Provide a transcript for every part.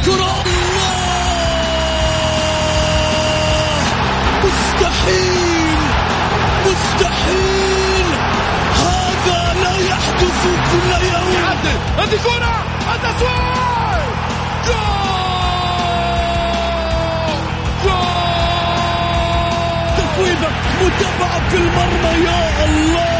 الكرة الله! مستحيل! مستحيل! هذا لا يحدث كل يوم! يعدل! هذه كرة! التسويق جول! جول! تفويضة متابعة في المرمى يا الله!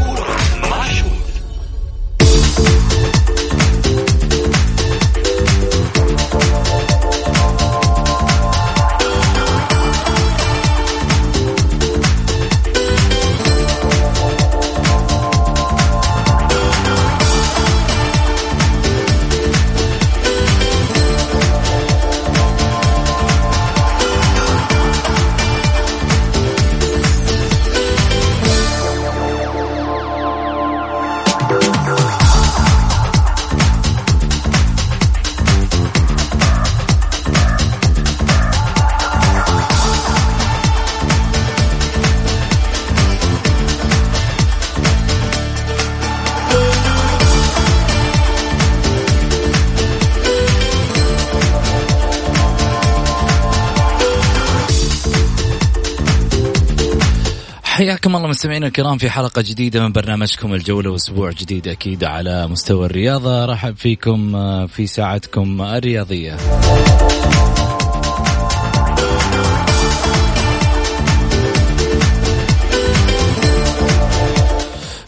حياكم الله مستمعينا الكرام في حلقة جديدة من برنامجكم الجولة وأسبوع جديد أكيد على مستوى الرياضة. رحب فيكم آه، في ساعتكم الرياضية.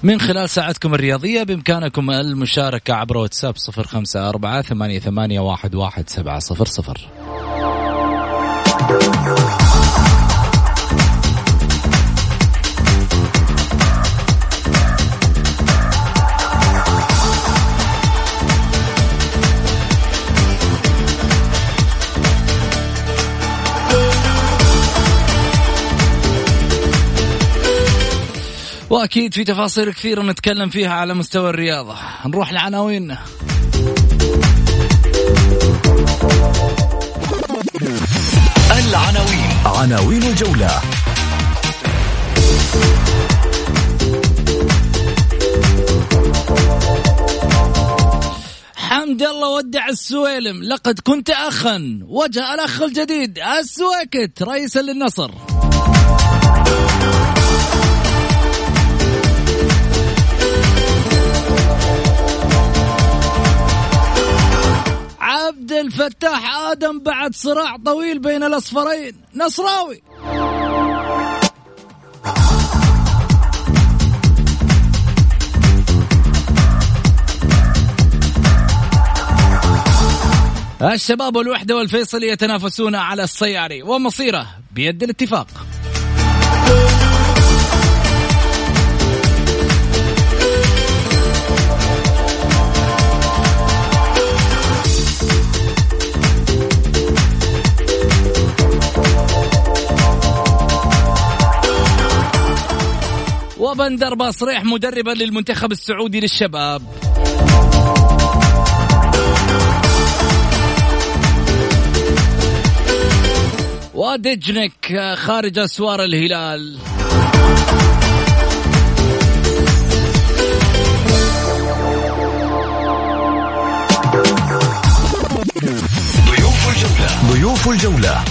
من خلال ساعتكم الرياضية بإمكانكم المشاركة عبر واتساب صفر خمسة أربعة ثمانية, ثمانية واحد, واحد سبعة صفر صفر. واكيد في تفاصيل كثيرة نتكلم فيها على مستوى الرياضة. نروح لعناويننا العناوين. عناوين الجولة. حمد الله ودع السويلم. لقد كنت أخا وجاء الأخ الجديد السويكت رئيسا للنصر. الفتاح آدم بعد صراع طويل بين الأصفرين. نصراوي. الشباب والوحدة والفيصل يتنافسون على السياري ومصيره بيد الاتفاق. وبندر باصريح مدربا للمنتخب السعودي للشباب. ودجنك خارج أسوار الهلال. ضيوف الجولة. ضيوف الجولة.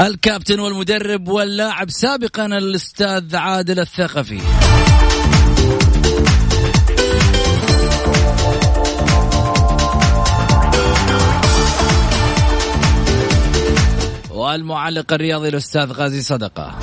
الكابتن والمدرب واللاعب سابقا الأستاذ عادل الثقفي. والمعلق الرياضي الأستاذ غازي صدقة.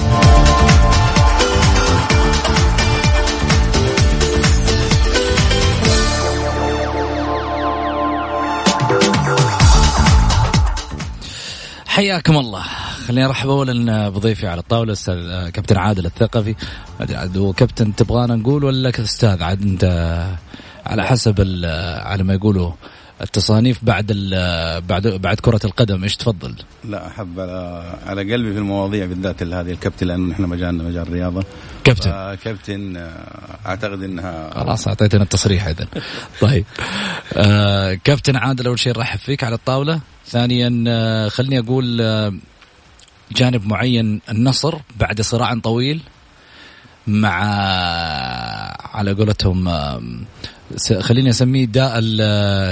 حياكم الله. خليني ارحب اولا بضيفي على الطاولة أستاذ كابتن عادل الثقفي. وكابتن تبغانا نقول ولا أستاذ؟ عاد أنت على حسب على ما يقولوا التصانيف بعد بعد بعد كرة القدم. إيش تفضل؟ لا أحب على, على قلبي في المواضيع بالذات هذه الكابتن لأنه نحن مجالنا مجال الرياضة. كابتن. كابتن آه، أعتقد إنها خلاص أعطيتنا التصريح اذا طيب. آه كابتن عادل أول شيء نرحب فيك على الطاولة. ثانيا آه خليني أقول آه جانب معين النصر بعد صراع طويل مع على قولتهم خليني أسميه داء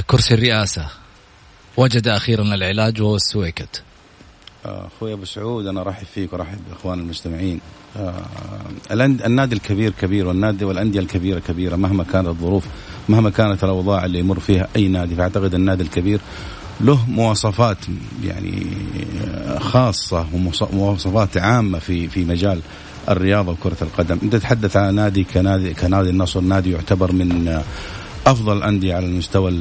كرسي الرئاسة. وجد أخيرا العلاج وهو السويكت. آه، أخوي أبو سعود أنا ارحب فيك وارحب بإخوان المستمعين. آه النادي الكبير كبير والنادي والأندية الكبيرة كبيرة مهما كانت الظروف مهما كانت الأوضاع اللي يمر فيها أي نادي فأعتقد النادي الكبير له مواصفات يعني خاصة ومواصفات عامة في في مجال الرياضة وكرة القدم، أنت تتحدث عن نادي كنادي كنادي النصر، نادي يعتبر من أفضل الأندية على المستوى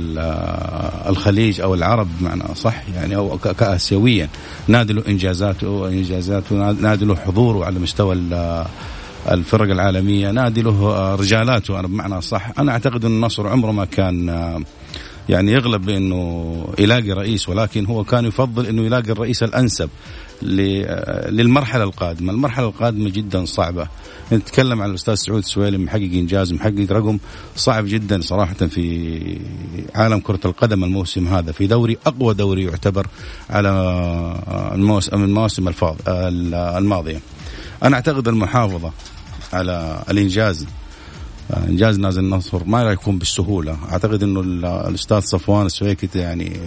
الخليج أو العرب بمعنى صح يعني أو كاسيويا. نادي له انجازاته انجازاته نادي له حضوره على مستوى الفرق العالمية. نادي له رجالاته أنا بمعنى صح أنا أعتقد أن النصر عمره ما كان يعني يغلب بأنه يلاقي رئيس ولكن هو كان يفضل أنه يلاقي الرئيس الأنسب للمرحلة القادمة، المرحلة القادمة جدا صعبة. نتكلم عن الأستاذ سعود السويلم محقق إنجاز محقق رقم صعب جدا صراحة في عالم كرة القدم الموسم هذا في دوري أقوى دوري يعتبر على الموسم المواسم الماضية. أنا أعتقد المحافظة على الإنجاز انجاز نازل النصر ما راح يكون بالسهولة. أعتقد إنه الأستاذ صفوان السويكت يعني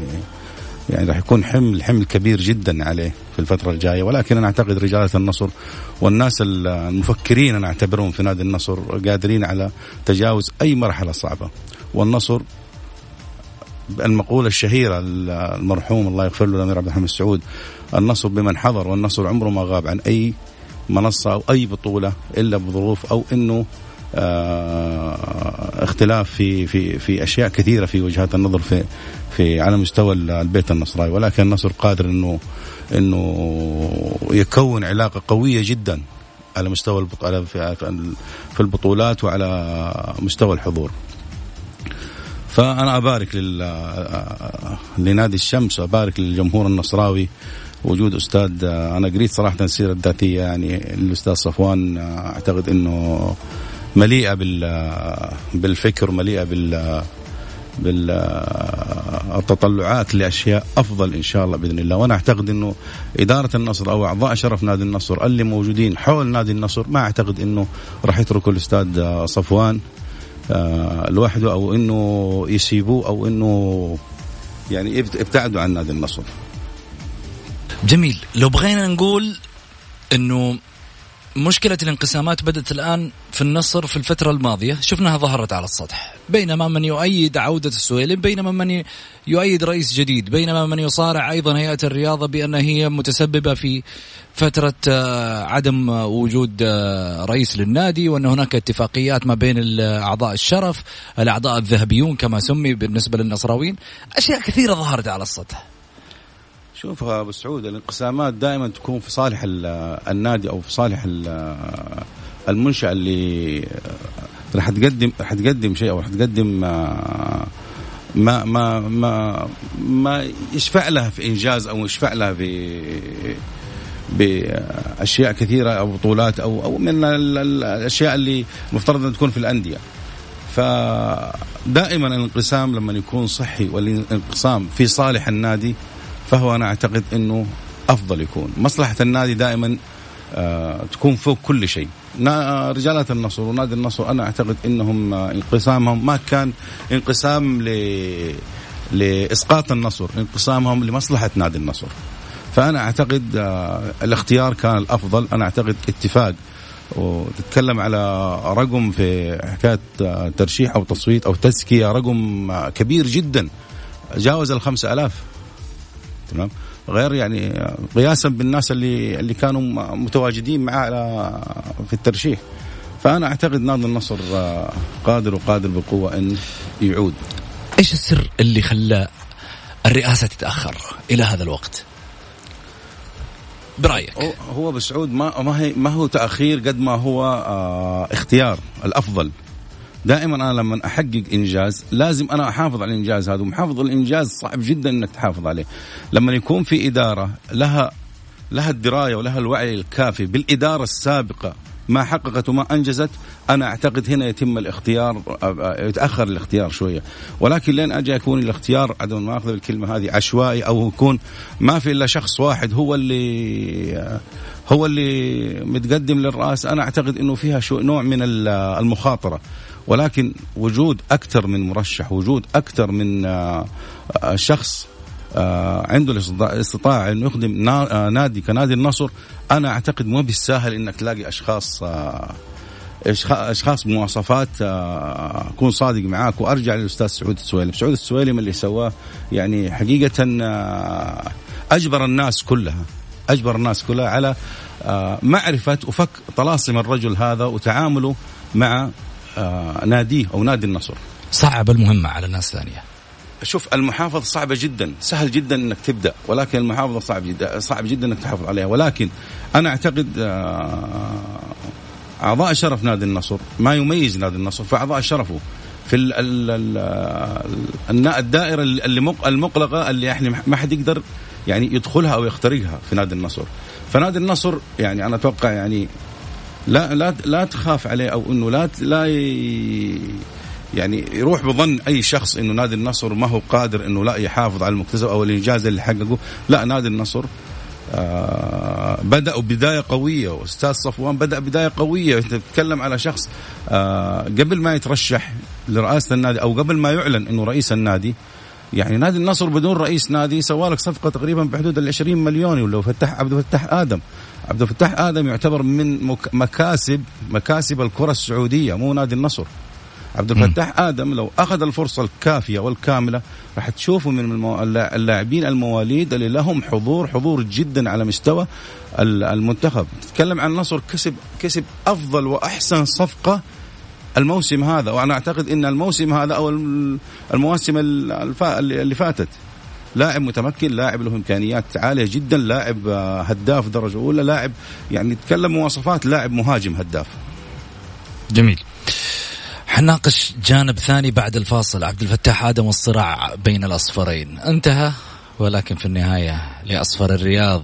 يعني راح يكون حمل حمل كبير جدا عليه في الفترة الجاية. ولكن أنا أعتقد رجالة النصر والناس المفكرين أنا أعتبرهم في نادي النصر قادرين على تجاوز أي مرحلة صعبة. والنصر المقولة الشهيرة المرحوم الله يغفر له الأمير عبد الحميد السعود النصر بمن حضر والنصر عمره ما غاب عن أي منصة أو أي بطولة إلا بظروف أو آه، اختلاف في في في أشياء كثيرة في وجهات النظر في في على مستوى البيت النصراوي ولكن النصر قادر إنه إنه يكون علاقة قوية جدا على مستوى في البطولات وعلى مستوى الحضور. فأنا أبارك لنادي الشمس وابارك للجمهور النصراوي وجود أستاذ أنا قريت صراحة السيره الذاتيه يعني الأستاذ صفوان أعتقد إنه مليئة بال بالفكر مليئة بال بالتطلعات لأشياء أفضل إن شاء الله بإذن الله. وأنا أعتقد إنه إدارة النصر أو أعضاء شرف نادي النصر اللي موجودين حول نادي النصر ما أعتقد إنه راح يتركوا الأستاذ صفوان آه، لوحده أو إنه يسيبوه أو إنه يعني ابتعدوا عن نادي النصر. جميل. لو بغينا نقول إنه مشكلة الانقسامات بدأت الآن في النصر في الفترة الماضية. شفناها ظهرت على السطح. بينما من يؤيد عودة السويلم بينما من يؤيد رئيس جديد بينما من يصارع أيضا هيئة الرياضة بأن هي متسببة في فترة آه، عدم وجود آه، رئيس للنادي وأن هناك اتفاقيات ما بين أعضاء الشرف الأعضاء الذهبيون كما سمي بالنسبة للنصراويين. أشياء كثيرة ظهرت على السطح. شوف أبو سعود الانقسامات دائما تكون في صالح النادي أو في صالح المنشاه اللي راح تقدم راح تقدم شيء أو راح تقدم ما ما ما ما يشفع لها في إنجاز أو يشفع لها في باشياء كثيرة أو بطولات أو أو من الأشياء اللي المفترض ان تكون في الأندية. فدائما الانقسام لما يكون صحي والانقسام في صالح النادي فهو أنا أعتقد إنه أفضل يكون. مصلحة النادي دائما آه تكون فوق كل شيء. رجالات النصر ونادي النصر أنا أعتقد إنهم آه، انقسامهم ما كان انقسام ل لإسقاط النصر انقسامهم لمصلحة نادي النصر. فأنا أعتقد آه الاختيار كان الأفضل. أنا أعتقد اتفاق. وتتكلم على رقم في حكاية ترشيح أو تصويت أو تزكية رقم كبير جدا. جاوز الخمسة ألاف. تمام؟ غير يعني قياسا بالناس اللي اللي كانوا متواجدين معاه في الترشيح. فأنا أعتقد نادي النصر آه، قادر وقادر بقوة إن يعود. إيش السر اللي خلى الرئاسة تتأخر إلى هذا الوقت؟ برأيك. هو بسعود ما ما هي ما هو تأخير قد ما هو آه اختيار الأفضل. دائما أنا لما أحقق إنجاز لازم أنا أحافظ على الإنجاز هذا ومحافظ الإنجاز صعب جدا إنك تحافظ عليه. لما يكون في إدارة لها لها الدراية ولها الوعي الكافي بالإدارة السابقة ما حققت وما أنجزت أنا أعتقد هنا يتم الاختيار يتأخر الاختيار شوية. ولكن لين أجي يكون الاختيار عدم ما أخذ الكلمة هذه عشوائي أو يكون ما في إلا شخص واحد هو اللي هو اللي متقدم للرأس أنا أعتقد إنه فيها شو نوع من المخاطرة. ولكن وجود أكثر من مرشح وجود أكثر من شخص عنده الاستطاعه انه يخدم نادي كنادي النصر أنا أعتقد مو بالسهل إنك تلاقي أشخاص أشخاص بمواصفات أكون صادق معاك وأرجع للأستاذ سعود السويلم، سعود السويلم اللي سواه يعني حقيقة أجبر الناس كلها أجبر الناس كلها على معرفة وفك طلاسم الرجل هذا وتعامله مع ناديه أو نادي النصر. صعب المهمة على ناس ثانية. شوف المحافظة صعبة جدا سهل جدا إنك تبدأ ولكن المحافظة صعب جدا صعب جدا إنك تحافظ عليها ولكن أنا أعتقد أعضاء شرف نادي النصر ما يميز نادي النصر فاعضاء شرفه في ال ال الدائرة اللي المقلقة اللي إحنا ما حد يقدر يعني يدخلها أو يخترقها في نادي النصر فنادي النصر يعني أنا أتوقع يعني لا لا لا تخاف عليه أو إنه لا لا يعني يروح بظن أي شخص إنه نادي النصر ما هو قادر إنه لا يحافظ على المكتسب أو الإنجاز اللي حققه. لا نادي النصر آه بدأوا بداية قوية. وأستاذ صفوان بدأ بداية قوية. تتكلم على شخص آه قبل ما يترشح لرئاسة النادي أو قبل ما يعلن أنه رئيس النادي يعني نادي النصر بدون رئيس نادي سوى لك صفقة تقريبا بحدود ال 20 مليون. ولا فتح عبد الفتاح آدم عبد الفتاح آدم يعتبر من مكاسب مكاسب الكرة السعودية مو نادي النصر. عبد الفتاح آدم لو أخذ الفرصة الكافية والكاملة راح تشوفوا من اللاعبين المواليد اللي لهم حضور حضور جدا على مستوى المنتخب. تتكلم عن النصر كسب كسب أفضل وأحسن صفقة الموسم هذا وأنا أعتقد إن الموسم هذا أو المواسم اللي فاتت. لاعب متمكن لاعب له إمكانيات عالية جدا لاعب هداف درجة أولى لاعب يعني تكلم مواصفات لاعب مهاجم هداف. جميل. حناقش جانب ثاني بعد الفاصل. عبد الفتاح آدم والصراع بين الأصفرين. انتهى ولكن في النهاية لأصفر الرياض.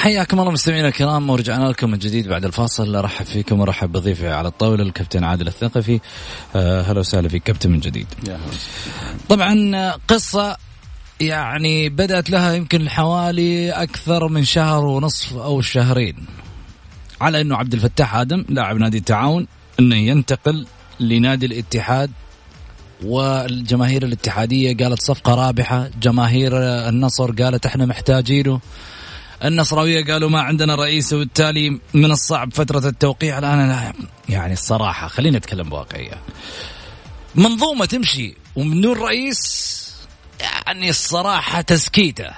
حياكم الله مستمعينا الكرام ورجعنا لكم من جديد بعد الفاصل. أرحب فيكم وارحب بضيفي على الطاولة الكابتن عادل الثقفي. آه، هلا وسهلا فيك كابتن من جديد. طبعا قصة يعني بدأت لها يمكن حوالي أكثر من شهر ونصف أو شهرين. على إنه عبد الفتاح آدم لاعب نادي التعاون إنه ينتقل لنادي الاتحاد والجماهير الاتحادية قالت صفقة رابحة، جماهير النصر قالت إحنا محتاجينه. النصراوية قالوا ما عندنا رئيس وبالتالي من الصعب فترة التوقيع. الآن يعني الصراحة خلينا نتكلم بواقعية. منظومة تمشي ومن دون رئيس يعني الصراحة تسكيتة.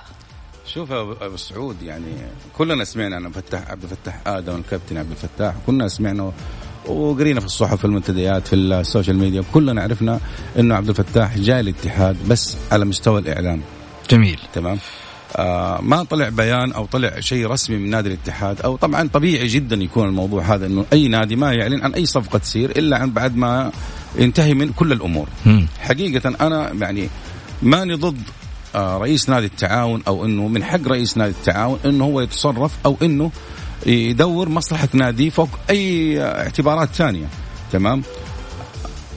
شوف يا ابو سعود يعني كلنا سمعنا عن فتح عبد الفتاح آدم الكابتن عبد الفتاح كنا سمعنا وقرينا في الصحف في المنتديات في ال social media كلنا عرفنا إنه عبد الفتاح جاي الاتحاد بس على مستوى الإعلام. جميل. تمام؟ ما طلع بيان أو طلع شيء رسمي من نادي الاتحاد أو طبعا طبيعي جدا يكون الموضوع هذا إنه أي نادي ما يعلن عن أي صفقة تصير إلا عن بعد ما ينتهي من كل الأمور م. حقيقة أنا يعني ماني ضد آه رئيس نادي التعاون أو إنه من حق رئيس نادي التعاون إنه هو يتصرف أو إنه يدور مصلحة نادي فوق أي اعتبارات ثانية تمام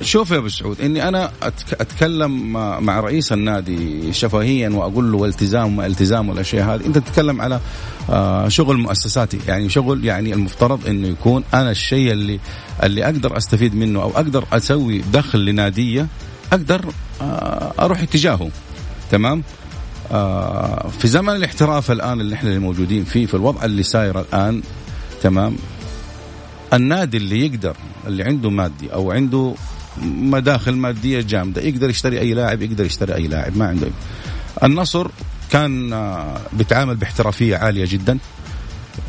شوف يا أبو سعود إني أنا أتكلم مع رئيس النادي شفهيا وأقول له والتزام ما التزام والأشياء هذه. أنت تتكلم على آه، شغل مؤسساتي يعني شغل يعني المفترض إنه يكون أنا الشيء اللي اللي أقدر أستفيد منه أو أقدر أسوي دخل لناديه أقدر آه، أروح اتجاهه. تمام؟ آه في زمن الاحتراف الآن اللي إحنا موجودين فيه في الوضع اللي ساير الآن تمام؟ النادي اللي يقدر اللي عنده مادي أو عنده مداخل مادية جامدة. يقدر يشتري أي لاعب يقدر يشتري أي لاعب ما عنده. النصر كان آه، بيتعامل باحترافية عالية جدا.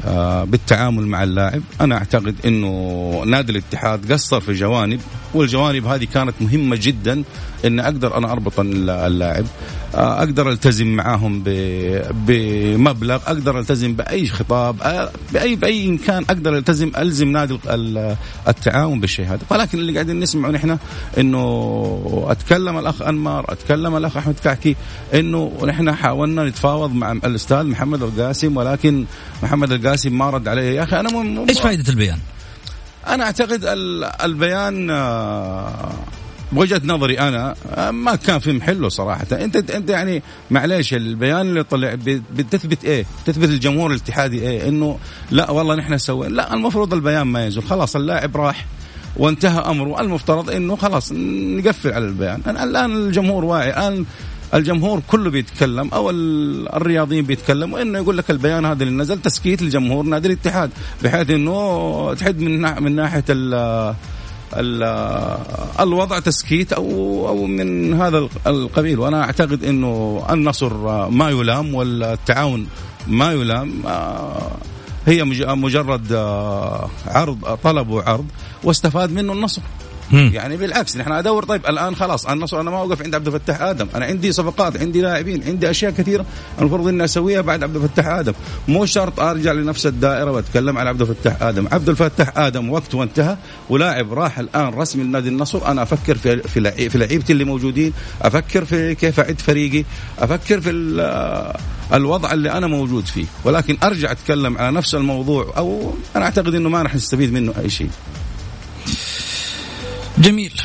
آه، بالتعامل مع اللاعب. أنا أعتقد إنه نادي الاتحاد قصر في جوانب والجوانب هذه كانت مهمة جدا إن أقدر أنا أربط اللاعب آه، أقدر ألتزم معاهم بمبلغ أقدر ألتزم بأي خطاب آه، بأي بأي امكان أقدر ألتزم ألزم نادي التعاون بالشيء هذا ولكن اللي قاعدين نسمعه نحن إنه أتكلم الأخ أنمار أتكلم الأخ أحمد كعكي إنه نحن حاولنا نتفاوض مع الأستاذ محمد القاسم ولكن محمد القاسم ما رد علي يا أخي أنا م... إيش فائده البيان؟ أنا أعتقد البيان آه، بوجهة نظري أنا ما كان في محله صراحة. أنت أنت يعني معليش البيان اللي طلع بتثبت إيه؟ تثبت الجمهور الاتحادي إيه؟ إنه لا والله نحن سوينا. لا المفروض البيان ما ينزل خلاص اللاعب راح وانتهى أمره. المفترض إنه خلاص نقفل على البيان. الآن الجمهور واعي. الآن الجمهور كله بيتكلم أو الرياضيين بيتكلموا انه يقول لك البيان هذا اللي نزل تسكيت الجمهور نادي الاتحاد بحيث إنه تحد من من ناحية الوضع تسكيت أو أو من هذا القبيل. وأنا أعتقد إنه النصر ما يلام والتعاون ما يلام. آه، هي مجرد آه، عرض طلب وعرض واستفاد منه النصر. يعني بالعكس نحن أدور طيب الآن خلاص النصر أنا ما أوقف عند عبد الفتاح آدم. أنا عندي صفقات عندي لاعبين عندي أشياء كثيرة المفروض اني أسويها بعد عبد الفتاح آدم. مو شرط أرجع لنفس الدائرة وأتكلم عن عبد الفتاح آدم. عبد الفتاح آدم وقته انتهى ولاعب راح الآن رسمي لنادي النصر. أنا أفكر في في في لعيبتي اللي موجودين أفكر في كيف أعد فريقي أفكر في الوضع اللي أنا موجود فيه. ولكن أرجع أتكلم على نفس الموضوع أو أنا أعتقد إنه ما راح نستفيد منه أي شيء. جميل.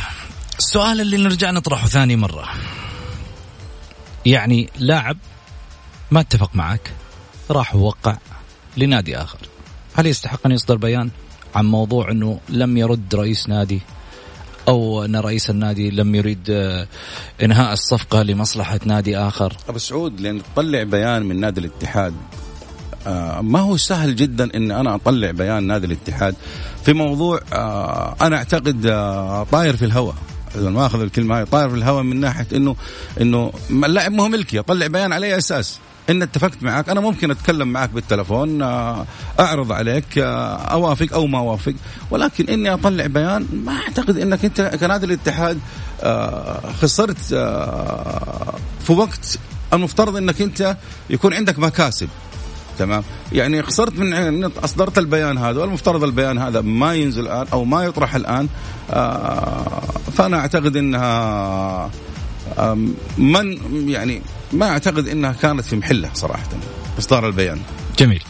السؤال اللي نرجع نطرحه ثاني مرة. يعني لاعب ما اتفق معك راح وقع لنادي آخر. هل يستحق أن يصدر بيان عن موضوع أنه لم يرد رئيس نادي أو أن رئيس النادي لم يريد آه، إنهاء الصفقة لمصلحة نادي آخر؟ أبو سعود لأن تطلع بيان من نادي الاتحاد ما هو سهل جدا إن أنا أطلع بيان نادي الاتحاد في موضوع آه، أنا أعتقد آه، طاير في الهواء. إذا ما أخذ الكلمة هاي طاير في الهواء من ناحية إنه إنه اللاعب مو ملكي. أطلع بيان على أي أساس؟ إن اتفقت معك. أنا ممكن أتكلم معك بالتلفون أعرض عليك أوافق أو ما أوافق. ولكن إني أطلع بيان ما أعتقد إنك أنت كنادي الاتحاد خسرت في وقت المفترض إنك أنت يكون عندك مكاسب. تمام؟ يعني خسرت من أصدرت البيان هذا والمفترض البيان هذا ما ينزل الآن أو ما يطرح الآن آه فأنا أعتقد إنها من يعني ما أعتقد إنها كانت في محلها صراحة إصدار البيان. جميل.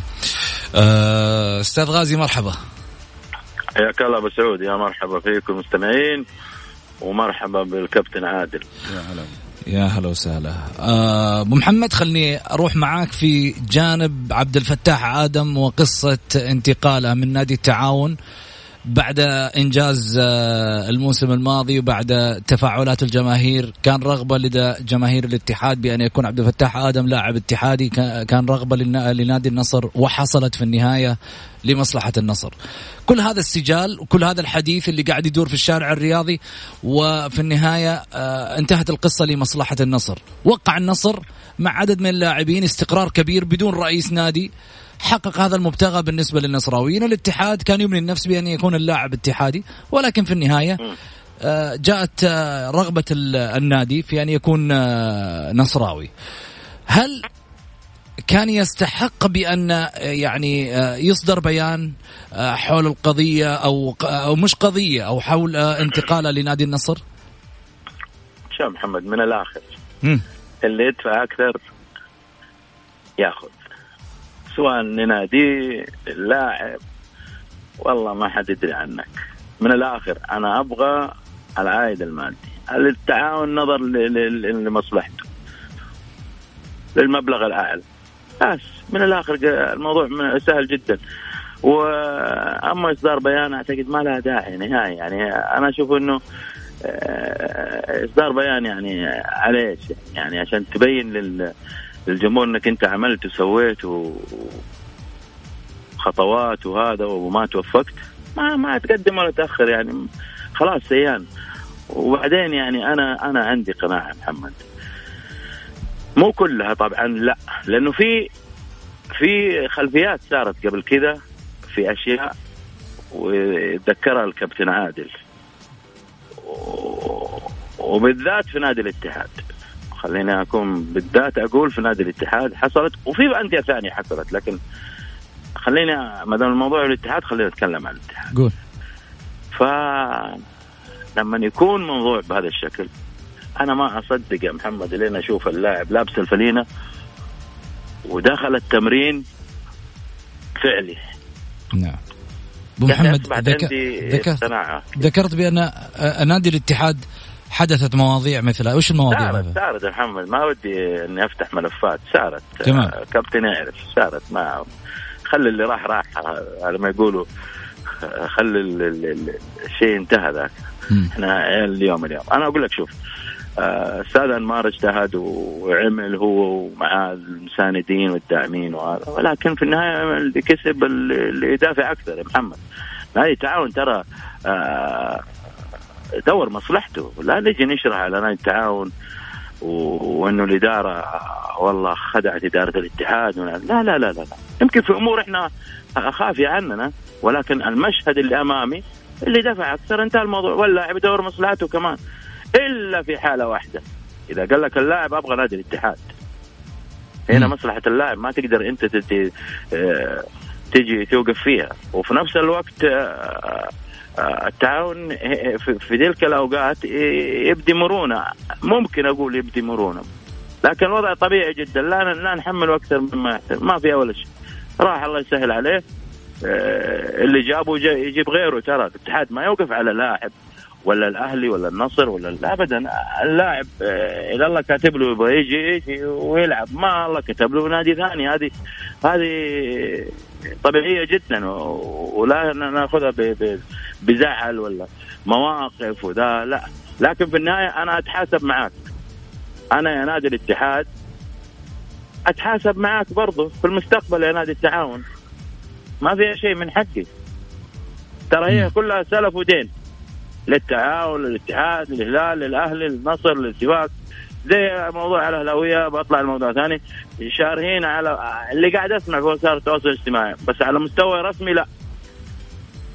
آه، أستاذ غازي مرحبا. حياك الله أبو سعود. يا مرحبا فيكم مستمعين ومرحبا بالكابتن عادل. يا هلا. يا هلا وسهلا. آه، أبو محمد خلني أروح معاك في جانب عبد الفتاح آدم وقصة انتقاله من نادي التعاون. بعد إنجاز آه، الموسم الماضي وبعد تفاعلات الجماهير كان رغبة لدى جماهير الاتحاد بأن يكون عبد الفتاح آدم لاعب اتحادي كان رغبة لنادي النصر وحصلت في النهاية لمصلحة النصر. كل هذا السجال وكل هذا الحديث اللي قاعد يدور في الشارع الرياضي وفي النهاية آه، انتهت القصة لمصلحة النصر. وقع النصر مع عدد من اللاعبين استقرار كبير بدون رئيس نادي حقق هذا المبتغى بالنسبة للنصراويين. الاتحاد كان يمني النفس بأن يكون اللاعب اتحادي ولكن في النهاية آه، جاءت آه، رغبة النادي في أن يكون آه، نصراوي. هل كان يستحق بأن يعني يصدر بيان حول القضية أو أو مش قضية أو حول انتقاله لنادي النصر؟ شوف محمد من الآخر. اللي يدفع أكثر ياخذ. سواء نناديه اللاعب والله ما حد يدري عنك. من الآخر أنا أبغى العائد المادي التعاون نظر لمصلحته للمبلغ الأعلى. بس من الآخر الموضوع سهل جدا. وأما إصدار بيان أعتقد ما لها داعي نهائي. يعني أنا أشوف إنه آه، إصدار بيان يعني على إيش؟ يعني عشان تبين لل للجمهور إنك أنت عملت وسويت و... خطوات وهذا وما توفقت ما ما تقدم ولا تأخر يعني خلاص سيان. وبعدين يعني أنا أنا عندي قناعة محمد. مو كلها طبعا لا. لأنه في في خلفيات صارت قبل كذا في أشياء وذكرها الكابتن عادل. وبالذات في نادي الاتحاد. خليني اكون بالذات أقول في نادي الاتحاد حصلت وفي أندية ثانية حصلت لكن خليني ما دام الموضوع الاتحاد خلينا نتكلم عن الاتحاد. قول. ف لما يكون موضوع بهذا الشكل أنا ما أصدق يا محمد لين أشوف اللاعب لابس الفلينة ودخل التمرين فعلي. نعم. أبو محمد ذك... ذكرت ذكرت بأن نادي الاتحاد حدثت مواضيع مثل وش المواضيع؟ صارت صارت يا محمد. ما ودي إني أفتح ملفات. صارت تمام. كابتن يعرف صارت ما خلي اللي راح راح. على ما يقولوا خلي الشيء انتهى ذاك. إحنا اليوم اليوم. أنا أقول لك شوف أستاذ أنمار اجتهد وعمل هو ومع المساندين والداعمين وهذا. ولكن في النهاية اللي كسب اللي يدافع أكثر يا محمد. نادي التعاون ترى دور مصلحته. لا نجي نشرح على نادي التعاون وإنه الإدارة والله خدعت إدارة الاتحاد لا لا لا لا, لا. يمكن في أمور إحنا خافيه عننا ولكن المشهد اللي أمامي اللي دفع أكثر انتهى الموضوع. واللاعب يدور مصلحته كمان إلا في حالة واحدة. إذا قال لك اللاعب أبغى نادي الاتحاد. هنا مصلحة اللاعب ما تقدر أنت تجي, آه، تجي توقف فيها. وفي نفس الوقت آه، التعاون في تلك الأوقات يبدي مرونة. ممكن أقول يبدي مرونة. لكن الوضع طبيعي جدا. لا لا نحمله أكثر مما ما في ولا شيء. راح الله يسهل عليه. اللي جابه يجيب غيره. ترى الاتحاد ما يوقف على لاعب ولا الأهلي ولا النصر ولا ابدا. اللاعب آه، اذا الله كاتب له يبغى يجي يجي ويلعب. ما الله كتب له نادي ثاني. هذه هذه طبيعية جدا ولا نأخذها بزعل ولا مواقف وذا لا. لكن في النهاية أنا أتحاسب معاك. أنا يا نادي الاتحاد أتحاسب معاك برضه في المستقبل يا نادي التعاون. ما فيها شيء من حقي. ترى هي كلها سلف ودين. للتعاون للاتحاد للهلال للأهلي للنصر للاتفاق زي موضوع الأهلاوية بطلع الموضوع ثاني. شارهين على اللي قاعد أسمع في وسائل التواصل الاجتماعي. بس على مستوى رسمي لا.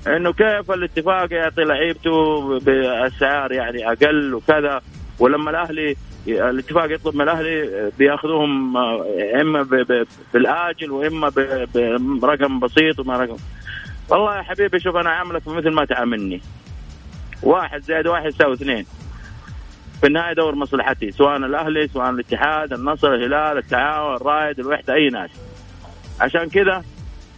إنه كيف الاتفاق يعطي لعيبته بأسعار يعني أقل وكذا. ولما الاهلي الاتفاق يطلب من الأهلي بيأخذوهم إما بالآجل وإما برقم بسيط وما رقم. والله يا حبيبي شوف أنا عاملك مثل ما تعاملني. واحد زائد واحد يساوي اثنين. في النهاية دور مصلحتي سواء الأهلي سواء الاتحاد النصر الهلال التعاون الرائد الوحدة أي نادي. عشان كذا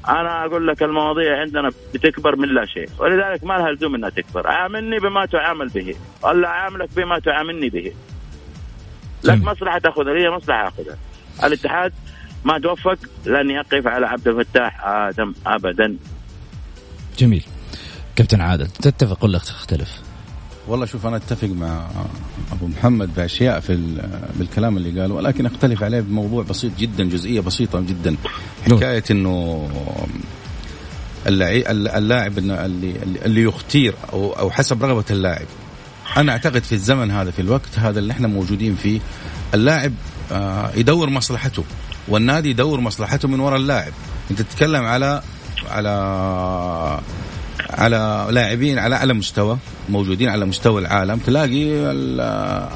أنا أقول لك المواضيع عندنا بتكبر من لا شيء. ولذلك ما لها لزوم إنها تكبر. عاملني بما تعامل به. ولا عاملك بما تعاملني به. لك مصلحة تأخذها. لي مصلحة آخذها. الاتحاد ما توفق لن يقف على عبد الفتاح آدم ابدا. جميل. كابتن عادل تتفق ولا تختلف؟ والله شوف أنا أتفق مع أبو محمد بأشياء في بالكلام اللي قاله ولكن أختلف عليه بموضوع بسيط جدا جزئية بسيطة جدا. حكاية إنه اللاعب اللي اللي يختير أو أو حسب رغبة اللاعب. أنا أعتقد في الزمن هذا في الوقت هذا اللي إحنا موجودين فيه اللاعب آه، يدور مصلحته والنادي يدور مصلحته من وراء اللاعب. أنت تتكلم على على على لاعبين على أعلى مستوى موجودين على مستوى العالم. تلاقي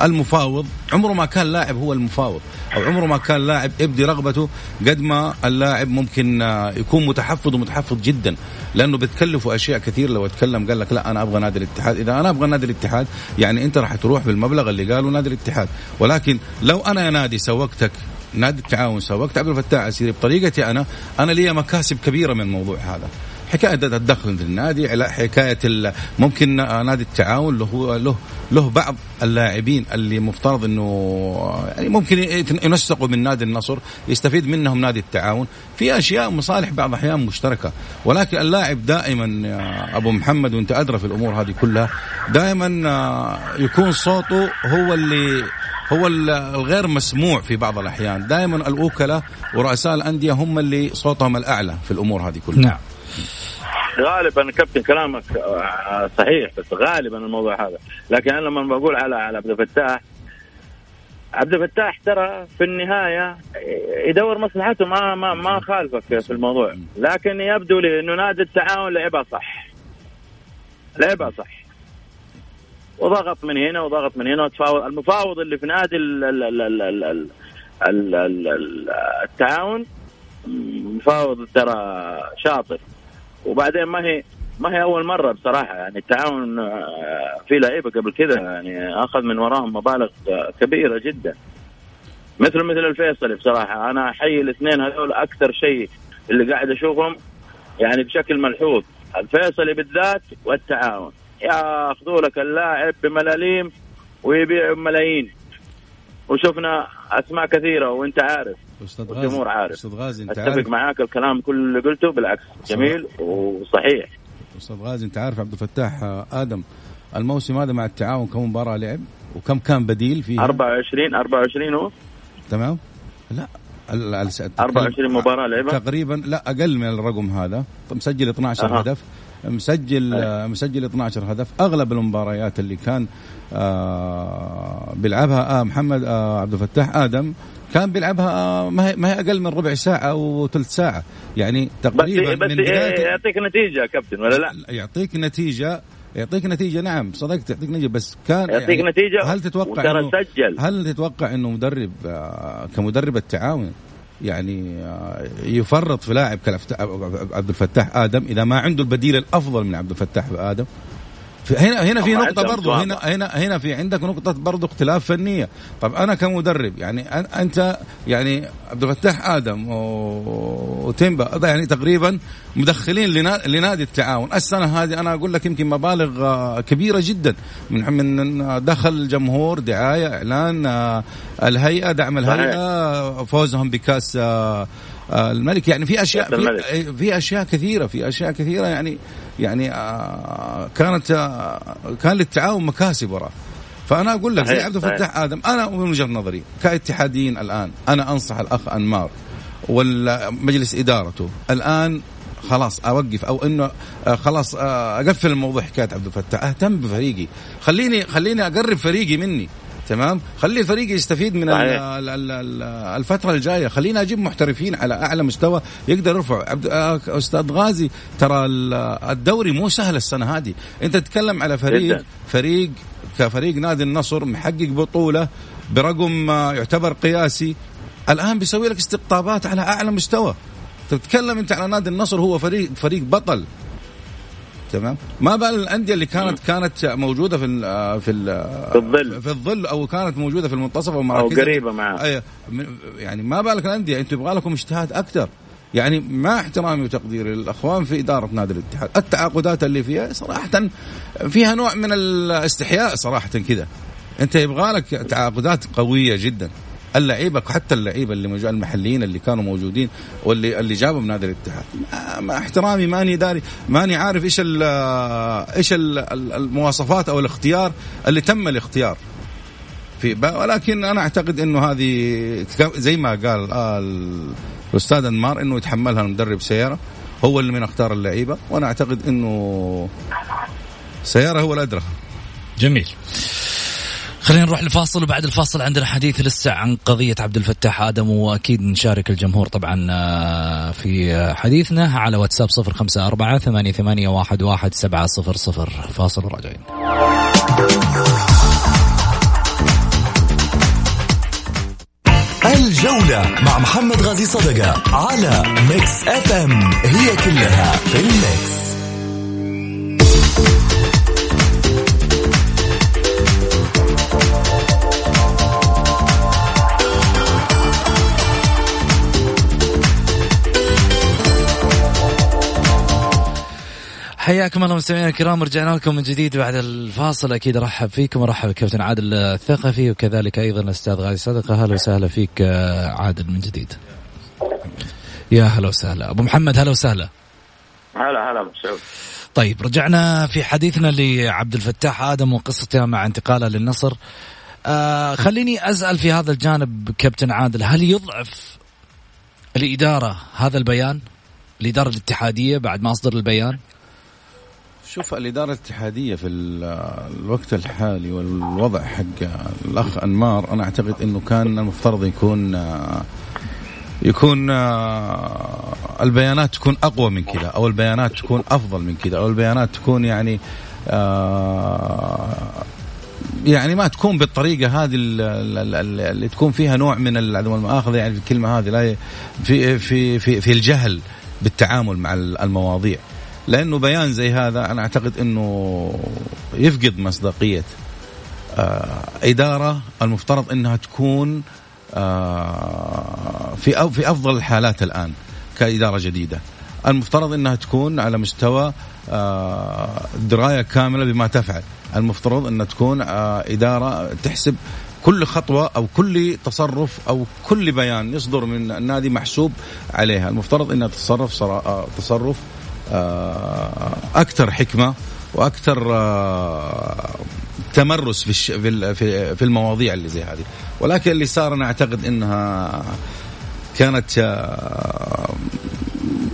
المفاوض عمره ما كان لاعب هو المفاوض أو عمره ما كان لاعب ابدي رغبته قد ما اللاعب ممكن يكون متحفظ ومتحفظ جدا. لأنه بتكلفه أشياء كثير. لو أتكلم قال لك لا أنا أبغى نادي الاتحاد. إذا أنا أبغى نادي الاتحاد يعني أنت راح تروح بالمبلغ اللي قاله نادي الاتحاد. ولكن لو أنا يا نادي سوقتك نادي التعاون سوقت عبد الفتاح عسيري بطريقتي أنا أنا لي مكاسب كبيرة من الموضوع هذا. حكاية الدخل في النادي حكاية ممكن نادي التعاون له له له بعض اللاعبين اللي مفترض إنه يعني ممكن ينسقوا من نادي النصر يستفيد منهم نادي التعاون. في أشياء مصالح بعض الأحيان مشتركة ولكن اللاعب دائما أبو محمد وأنت أدرى في الأمور هذه كلها دائما يكون صوته هو اللي هو الغير مسموع في بعض الأحيان. دائما الوكلاء ورؤساء الأندية هم اللي صوتهم الأعلى في الأمور هذه كلها. نعم. غالبا كابتن كلامك آه، آه، صحيح بس غالبا الموضوع هذا. لكن أنا لما بقول على على عبد الفتاح عبد الفتاح ترى في النهاية يدور مصلحته ما ما ما خالفك في الموضوع. لكن يبدو لي إنه نادي التعاون لعبها صح. لعبها صح. وضغط من هنا وضغط من هنا. وتفاوض المفاوض اللي في نادي التعاون مفاوض ترى شاطر. وبعدين ما هي ما هي أول مرة بصراحة. يعني التعاون آه، في لعيبة قبل كذا يعني أخذ من وراهم مبالغ كبيرة جدا. مثل مثل الفيصلي بصراحة. أنا أحيي الاثنين هذول أكثر شيء اللي قاعد أشوفهم يعني بشكل ملحوظ. الفيصلي بالذات والتعاون. ياخذوا لك اللاعب بملاليم ويبيعوا بملايين. وشفنا أسماء كثيرة وأنت عارف. أستاذ غازي الجمهور عارف. أستاذ غازي أنت أتفق معاك الكلام كل اللي قلته بالعكس جميل وصحيح. أستاذ غازي أنت عارف عبد الفتاح آدم الموسم هذا مع التعاون كم مباراة لعب؟ وكم كان بديل فيه؟ 24 24 هو. تمام؟ لا 24 مباراة لعبها تقريبا لا أقل من الرقم هذا. مسجل 12 أه. هدف. مسجل أه. مسجل 12 هدف. أغلب المباريات اللي كان آه بيلعبها آه محمد آه عبد الفتاح آدم. كان بيلعبها آه ما هي ما هي أقل من ربع ساعة أو ثلث ساعة. يعني تقريبا بس, بس من بداية يعطيك نتيجة كابتن ولا لا؟ يعطيك نتيجة يعطيك نتيجة نعم صدقت يعطيك نتيجة بس كان يعطيك يعني نتيجة هل تتوقع إنه سجل. هل تتوقع إنه مدرب آه كمدرب التعاون يعني يفرط في لاعب عبد الفتاح آدم إذا ما عنده البديل الأفضل من عبد الفتاح آدم؟ هنا هنا في نقطة برضو. هنا هنا هنا في عندك نقطة برضو اختلاف فنية، طب أنا كمدرب يعني أنت يعني عبد الفتاح آدم وتيمبا يعني تقريبا مدخلين لنادي التعاون، السنة هذه أنا أقول لك يمكن مبالغ آه، كبيرة جدا. من من دخل جمهور دعاية إعلان آه، الهيئة دعم الهيئة فوزهم بكأس آه، الملك. يعني في اشياء في, في أشياء كثيرة في أشياء كثيرة يعني يعني آه كانت آه كان للتعاون مكاسب وراه فأنا أقول لك زي عبد الفتاح آدم أنا من وجهة نظري كاتحاديين الآن أنا أنصح الأخ أنمار والمجلس إدارته الآن خلاص أوقف أو إنه آه، خلاص آه، أقفل الموضوع حكاية عبد الفتاح. أهتم بفريقي. خليني خليني أقرب فريقي مني. تمام؟ خلي الفريق يستفيد من الفترة الجاية. خلينا أجيب محترفين على أعلى مستوى يقدر يرفع. عبد آه، أستاذ غازي ترى الدوري مو سهل السنة هذه. أنت تتكلم على فريق جدا. فريق كفريق نادي النصر محقق بطولة برقم يعتبر قياسي. الآن بيسوي لك استقطابات على أعلى مستوى. تتكلم أنت على نادي النصر هو فريق فريق بطل. تمام. ما بال الأندية اللي كانت كانت موجودة في في في الظل. في الظل أو كانت موجودة في المنتصف أو مراكز أو قريبة معاه يعني ما بالك الأندية أنتم يبغى لكم اجتهاد أكثر. يعني مع احترامي وتقديري للاخوان في إدارة نادي الاتحاد. التعاقدات اللي فيها صراحة فيها نوع من الاستحياء صراحة كذا. أنت يبغى لك تعاقدات قوية جدا. اللعيبة حتى اللعيبة اللي المحليين اللي كانوا موجودين واللي اللي جابوا من نادي الاتحاد. مع احترامي ماني داري ماني عارف إيش ال إيش ال المواصفات أو الاختيار اللي تم الاختيار في ولكن أنا أعتقد إنه هذه زي ما قال الأستاذ أنمار إنه يتحملها مدرب سيارة هو اللي من أختار اللعيبة وأنا أعتقد إنه سيارة هو الأدرى. جميل. خلينا نروح لفاصل وبعد الفاصل عندنا حديث لسه عن قضية عبد الفتاح آدم وأكيد نشارك الجمهور طبعا آه، في حديثنا على واتساب صفر خمسة أربعة ثمانية, ثمانية واحد, واحد سبعة صفر صفر. فاصل وراجعين الجولة مع محمد غازي صدقة على Mix FM. هي كلها في ال Mix. حياكم الله مستمعينا الكرام رجعنا لكم من جديد بعد الفاصل. أكيد أرحب فيكم أرحب بكابتن عادل الثقفي وكذلك أيضا الأستاذ غازي صدقة. أهلا وسهلا فيك عادل من جديد. يا هلا وسهلا. أبو محمد هلا وسهلا. هلا هلا سعود. طيب رجعنا في حديثنا لعبد الفتاح آدم وقصته مع انتقاله للنصر. آه خليني أسأل في هذا الجانب كابتن عادل هل يضعف الإدارة هذا البيان الاداره الاتحادية بعد ما أصدر البيان؟ شوف الإدارة الاتحادية في الوقت الحالي والوضع حق الأخ أنمار أنا أعتقد أنه كان المفترض يكون يكون البيانات تكون أقوى من كذا أو البيانات تكون أفضل من كذا أو البيانات تكون يعني يعني ما تكون بالطريقة هذه اللي تكون فيها نوع من العدم المؤاخذة يعني في الكلمة هذه لا في في في في الجهل بالتعامل مع المواضيع. لأنه بيان زي هذا أنا أعتقد إنه يفقد مصداقية آه إدارة المفترض إنها تكون آه في في أفضل الحالات الآن كإدارة جديدة. المفترض إنها تكون على مستوى آه دراية كاملة بما تفعل. المفترض إنها تكون إدارة تحسب كل خطوة أو كل تصرف أو كل بيان يصدر من النادي محسوب عليها. المفترض أنها تتصرف تصرف أكثر حكمة وأكثر آه، تمرس في في في المواضيع اللي زي هذه. ولكن اللي صار أنا أعتقد إنها كانت آه،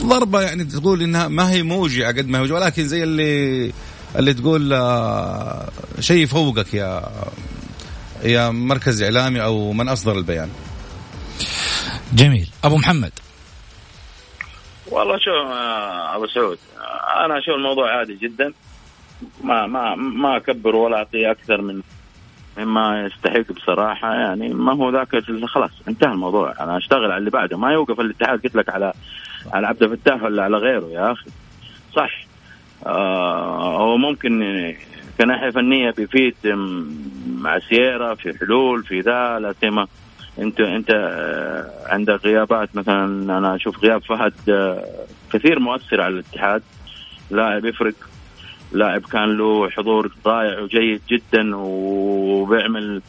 ضربة يعني تقول إنها ما هي موجعة قد ما هي موجعة. ولكن زي اللي اللي تقول شيء فوقك يا يا مركز إعلامي أو من أصدر البيان. جميل. أبو محمد. والله شو آه، أبو سعود آه، أنا أشوف الموضوع عادي جدا. ما ما ما أكبر ولا أعطيه أكثر من مما يستحق بصراحة. يعني ما هو ذاك خلاص انتهى الموضوع. أنا أشتغل على اللي بعده. ما يوقف الاتحاد. قلت لك على على عبد الفتاح ولا على غيره يا أخي. صح. آه هو ممكن كناحية فنية بيفيد مع سييرا في حلول في ذا لا سيما انت انت آه، عندك غيابات. مثلا أنا أشوف غياب فهد آه، كثير مؤثر على الاتحاد. لاعب يفرق لاعب كان له حضور ضايع وجيد جدا وبيعمل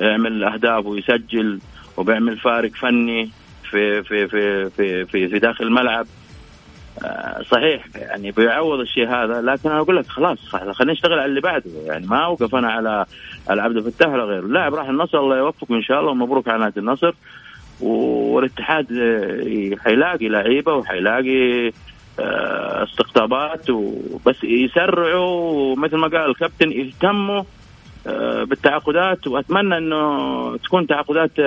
يعمل أهداف ويسجل وبيعمل فارق فني في في في في في, في داخل الملعب. صحيح يعني بيعوض الشيء هذا لكن أنا أقول لك خلاص خلينا نشتغل على اللي بعده يعني ما أوقف أنا على على عبد الفتاح ولا غيره. اللاعب راح النصر الله يوفقه إن شاء الله ومبروك على نادي النصر. والاتحاد آه، حيلاقي لعيبة وحيلاقي آه، استقطابات وبس يسرعوا مثل ما قال الكابتن يهتموا بالتعاقدات. وأتمنى إنه تكون تعاقدات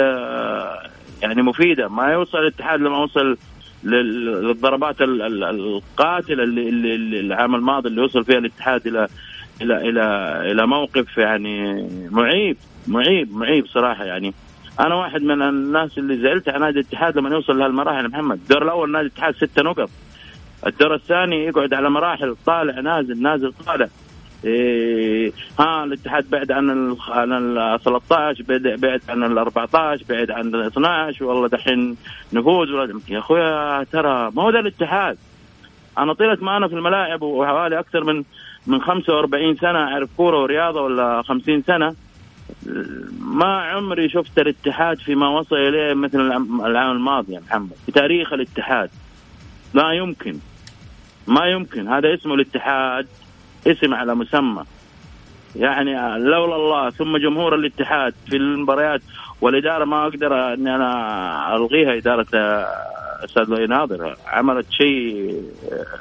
يعني مفيدة. ما يوصل الاتحاد لما وصل للضربات القاتلة اللي, اللي العام الماضي اللي وصل فيها الاتحاد إلى إلى إلى إلى موقف يعني معيب معيب معيب صراحة يعني. أنا واحد من الناس اللي زعلت على نادي الاتحاد لما يوصل لهالمراحل محمد. الدور الأول نادي الاتحاد ستة نقط. الدور الثاني يقعد على مراحل طالع نازل نازل طالع. إيه ها الاتحاد بعد عن ال عن ال 13 بعد عن ال 14 بعد عن ال 12 والله دحين نفوز. يا أخويا ترى ما هو ذا الاتحاد. أنا طيله ما أنا في الملاعب وحوالي أكثر من من 45 سنة. أعرف كورة ورياضة ولا 50 سنة. ما عمري شفت الاتحاد فيما وصل إليه مثل العام الماضي يا محمد. في تاريخ الاتحاد. لا يمكن. ما يمكن. هذا اسمه الاتحاد. اسم على مسمى. يعني لولا الله ثم جمهور الاتحاد في المباريات والإدارة ما أقدر اني أنا ألغيها إدارة أستاذ لؤي ناظر. عملت شيء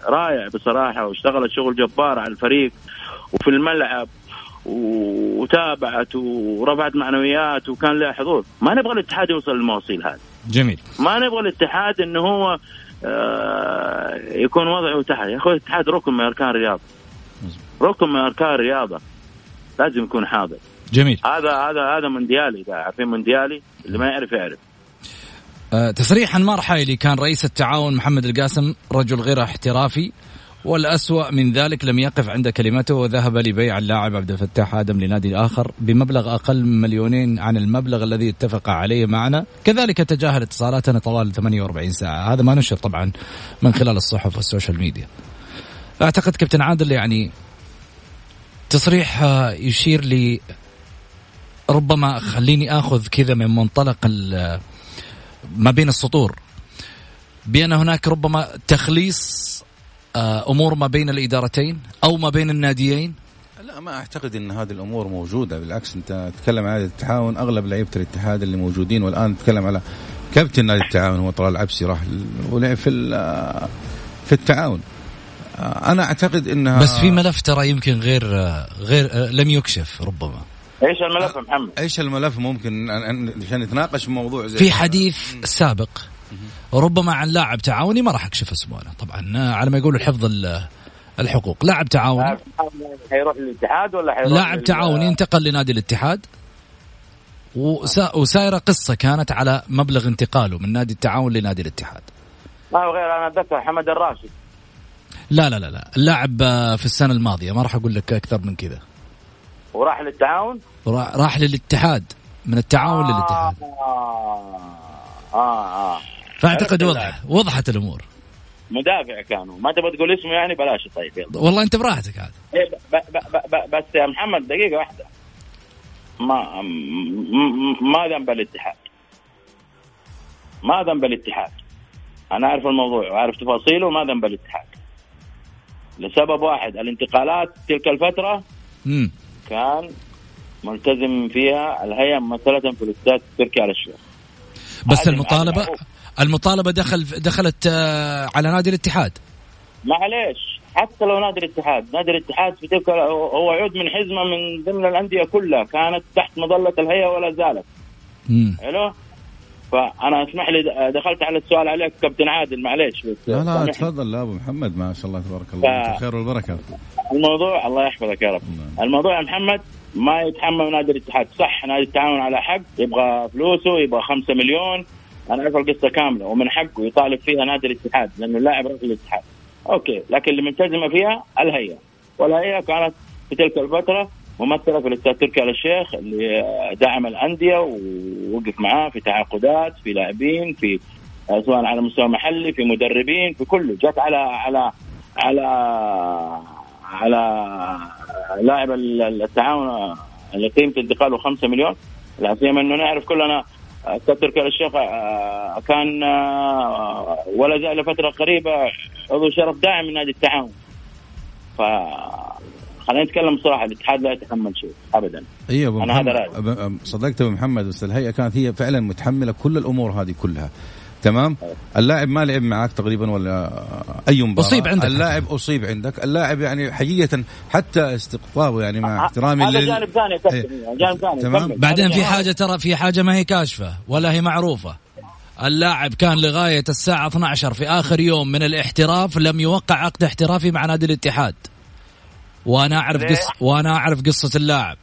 رائع بصراحة واشتغلت شغل جبار على الفريق وفي الملعب وتابعت ورفعت معنويات وكان لها حضور. ما نبغى الاتحاد يوصل للمواصيل هذه. جميل. ما نبغى الاتحاد إنه هو آه، يكون وضعه تحت. يا أخوي الاتحاد ركن من أركان الرياضة. ركن من أركان الرياضة لازم يكون حاضر. جميل. هذا هذا هذا مونديالي عارفين مونديالي اللي ما يعرف يعرف. أه تصريح انمار حايلي كان رئيس التعاون محمد القاسم رجل غير احترافي والأسوأ من ذلك لم يقف عند كلمته وذهب لبيع اللاعب عبد الفتاح آدم لنادي آخر بمبلغ أقل من مليونين عن المبلغ الذي اتفق عليه معنا. كذلك تجاهل اتصالاتنا طوال 48 ساعة. هذا ما نشر طبعا من خلال الصحف وال social media. أعتقد كابتن عادل يعني تصريح آه، يشير لي ربما خليني آخذ كذا من منطلق ما بين السطور. بأن هناك ربما تخليص آه، أمور ما بين الإدارتين أو ما بين الناديين. لا ما أعتقد إن هذه الأمور موجودة. بالعكس أنت تتكلم عن التعاون أغلب لعيبة الاتحاد اللي موجودين والآن نتكلم على كابتن نادي التعاون هو طلال العبسي راح ولعب في في التعاون. أنا أعتقد إنها بس في ملف ترى يمكن غير غير لم يكشف ربما. إيش الملف محمد؟ إيش الملف؟ ممكن عشان نتناقش موضوع زي في حديث سابق ربما عن لاعب تعاوني ما راح أكشف اسمه أنا طبعا على ما يقولوا حفظ الحقوق. لاعب تعاوني؟ حيروح للاتحاد ولا حيروح لاعب تعاوني انتقل لنادي الاتحاد؟ وسايرة قصة كانت على مبلغ انتقاله من نادي التعاون لنادي الاتحاد. ما هو غير أنا أتذكر حمد الراشد. لا لا لا لا. اللاعب في السنة الماضية ما راح أقول لك أكثر من كذا. وراح للتعاون؟ راح للاتحاد من التعاون آه للاتحاد. آه آه, آه. فأعتقد وضح وضحت الأمور. مدافع كانوا ما تبغى تقول اسمه يعني بلاش طيب يلا. والله أنت براحتك عاد. إيه بس يا محمد دقيقة واحدة. ما ما ذنب الاتحاد. ما ذنب الاتحاد. أنا أعرف الموضوع وأعرف تفاصيله ما ذنب الاتحاد. لسبب واحد الانتقالات تلك الفترة مم. كان ملتزم فيها الهيئة مثلا في الأستاذ تركي على الشيخ. بس المطالبه المطالبة دخل دخلت آه، على نادي الاتحاد. معليش حتى لو نادي الاتحاد نادي الاتحاد في تلك هو عود من حزمة من ضمن الأندية كلها كانت تحت مظلة الهيئة ولا زالت. حلو؟ فأنا أسمح لي دخلت على السؤال عليك كابتن عادل معليش. بس لا لا تفضل. لا أبو محمد ما شاء الله تبارك الله. ف... خير والبركة. الموضوع الله يحفظك يا رب. نعم. الموضوع يا محمد ما يتحمل نادي الاتحاد. صح نادي التعاون على حق يبغى فلوسه يبغى 5 مليون. أنا اعرف القصة كاملة ومن حقه يطالب فيها نادي الاتحاد لأنه اللاعب رجل الاتحاد. أوكي لكن اللي ملتزمة فيها الهيئة. والهيئة كانت في تلك الفترة ممثله في الأستاذ تركي آل الشيخ اللي دعم الأندية ووقف معاه في تعاقدات في لاعبين في سواء على مستوى محلي في مدربين في كله. جت على على على على لاعب التعاون اللي قيمه انتقاله 5 مليون. لا سيما انه نعرف كلنا أستاذ تركي آل الشيخ كان ولا زال لفترة قريبة عضو شرف داعم من نادي التعاون. ف خلينا نتكلم بصراحة الاتحاد لا يتحمل شيء ابدا. أيوه أنا هذا رأيي. صدقت أبو محمد بس الهيئة كانت هي فعلا متحملة كل الأمور هذه كلها. تمام؟ اللاعب ما لعب معك تقريبا ولا أي مباراة؟ أصيب عندك اللاعب أصيب عندك. اللاعب يعني حقيقة حتى استقطابه يعني مع احترامي هذا جانب ثاني إيه. جانب ثاني تمام؟ بعدين في حاجة ترى في حاجة ما هي كاشفة ولا هي معروفة. اللاعب كان لغاية الساعة 12 في آخر يوم من الاحتراف لم يوقع عقد احترافي مع نادي الاتحاد. وأنا أعرف قص وأنا أعرف قصة اللاعب.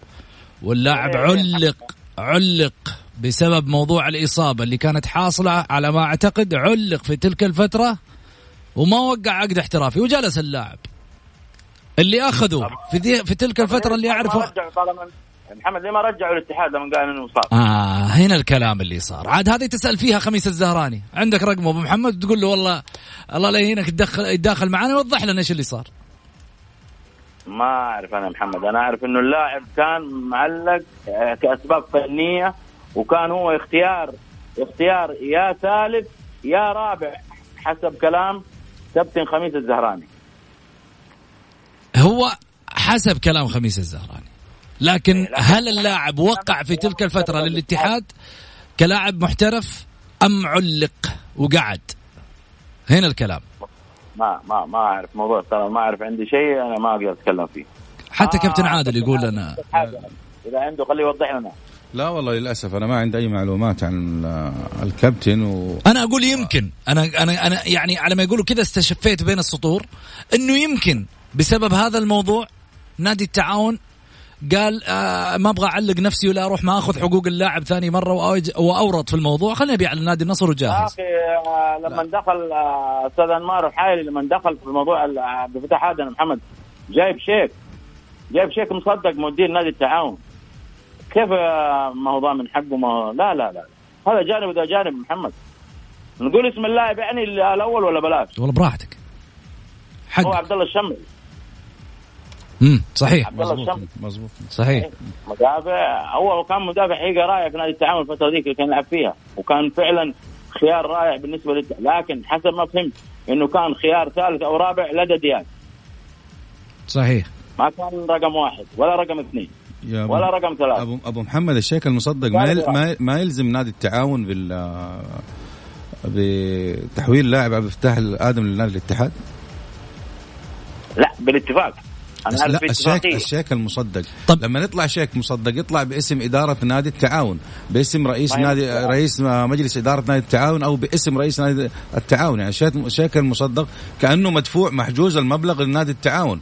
واللاعب علق علق بسبب موضوع الإصابة اللي كانت حاصلة على ما أعتقد علق في تلك الفترة وما وقع عقد احترافي وجلس اللاعب. اللي اخذوا في ذي في تلك الفترة اللي اعرفه محمد ليه ما رجعوا الاتحاد لما قال إنه صار؟ آه هنا الكلام اللي صار. عاد هذه تسأل فيها خميس الزهراني. عندك رقمه أبو محمد تقول له والله الله لا يهينك تدخل يتداخل معنا ويوضح لنا إيش اللي صار. ما أعرف أنا محمد. أنا أعرف إنه اللاعب كان معلق آه، كأسباب فنية وكان هو اختيار اختيار يا ثالث يا رابع حسب كلام كابتن خميس الزهراني. هو حسب كلام خميس الزهراني. لكن إيه، هل اللاعب وقع في تلك الفترة للاتحاد كلاعب محترف أم علق وقعد؟ هنا الكلام. ما ما ما أعرف موضوع ترى ما أعرف عندي شيء أنا ما أقدر أتكلم فيه. حتى آه كابتن عادل يقول لنا. إذا عنده خليه يوضح لنا. لا والله للأسف أنا ما عندي أي معلومات عن الكابتن و... أنا أقول يمكن أنا أنا أنا يعني على ما يقولوا كذا استشفيت بين السطور إنه يمكن بسبب هذا الموضوع نادي التعاون قال آه ما أبغى أعلق نفسي ولا أروح ما أخذ حقوق اللاعب ثاني مرة وأورط في الموضوع. خليني ابيع على نادي النصر وجاهز. أخي آه لما دخل آه، أستاذ أنمار الحايلي لما دخل في الموضوع عبد الفتاح هذا محمد جايب شيك جايب شيك مصدق مدير نادي التعاون. كيف ما هو ضامن حقه؟ ما لا لا لا. هذا جانب وذا جانب محمد. نقول اسم اللاعب يعني الأول ولا بلاش؟ والله براحتك. حق. هو عبد الله الشمري. امم صحيح. عبد الله مظبوط صحيح. مدافع هو كان مدافع حقيقة رائع في نادي التعاون الفترة ذيك اللي كان يلعب فيها وكان فعلا خيار رائع بالنسبة لل لكن حسب ما فهمت إنه كان خيار ثالث أو رابع لدى ديان صحيح. ما كان رقم واحد ولا رقم اثنين يا أبو ولا رقم ثلاثة. ابو أبو محمد الشيك المصدق ما ما يلزم نادي التعاون بال بتحويل لاعب عبد الفتاح الآدم لنادي الاتحاد؟ لا بالاتفاق. أنا لا الشيك الشيك المصدق. طب- لما يطلع شيك مصدق يطلع باسم إدارة نادي التعاون. باسم رئيس نادي. رئيس مجلس إدارة نادي التعاون أو باسم رئيس نادي التعاون. يعني الشيك الشيك المصدق كأنه مدفوع محجوز المبلغ لنادي التعاون.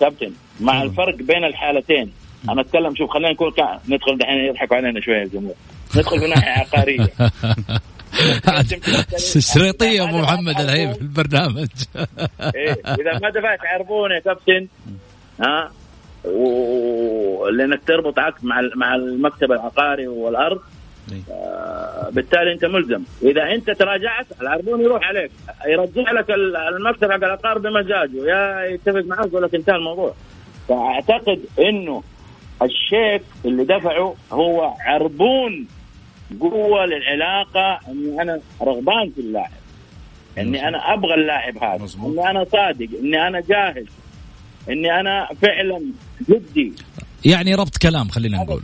كابتن مع الفرق بين الحالتين. أنا أتكلم شوف خلينا نكون كا... ندخل دحين يضحكوا علينا شوية الجمهور ندخل في ناحية عقارية. شريطيه يا أبو محمد الحين في البرنامج. إيه إذا ما دفعت عربون يا كابتن ها و- لأنك تربط عقد مع ال- مع المكتب العقاري والأرض إيه. آه، بالتالي أنت ملزم. إذا أنت تراجعت العربون يروح عليك. يرجع لك ال- المكتب حق العقار بمزاجه. يا يتفق معك يقول لك انتهى الموضوع. فأعتقد إنه الشيك اللي دفعه هو عربون. قوة للعلاقة إني أنا رغبان في اللاعب. إني أنا أبغى اللاعب هذا. إني أنا صادق. إني أنا جاهز. إني أنا فعلا جدي. يعني ربط كلام خلينا نقول.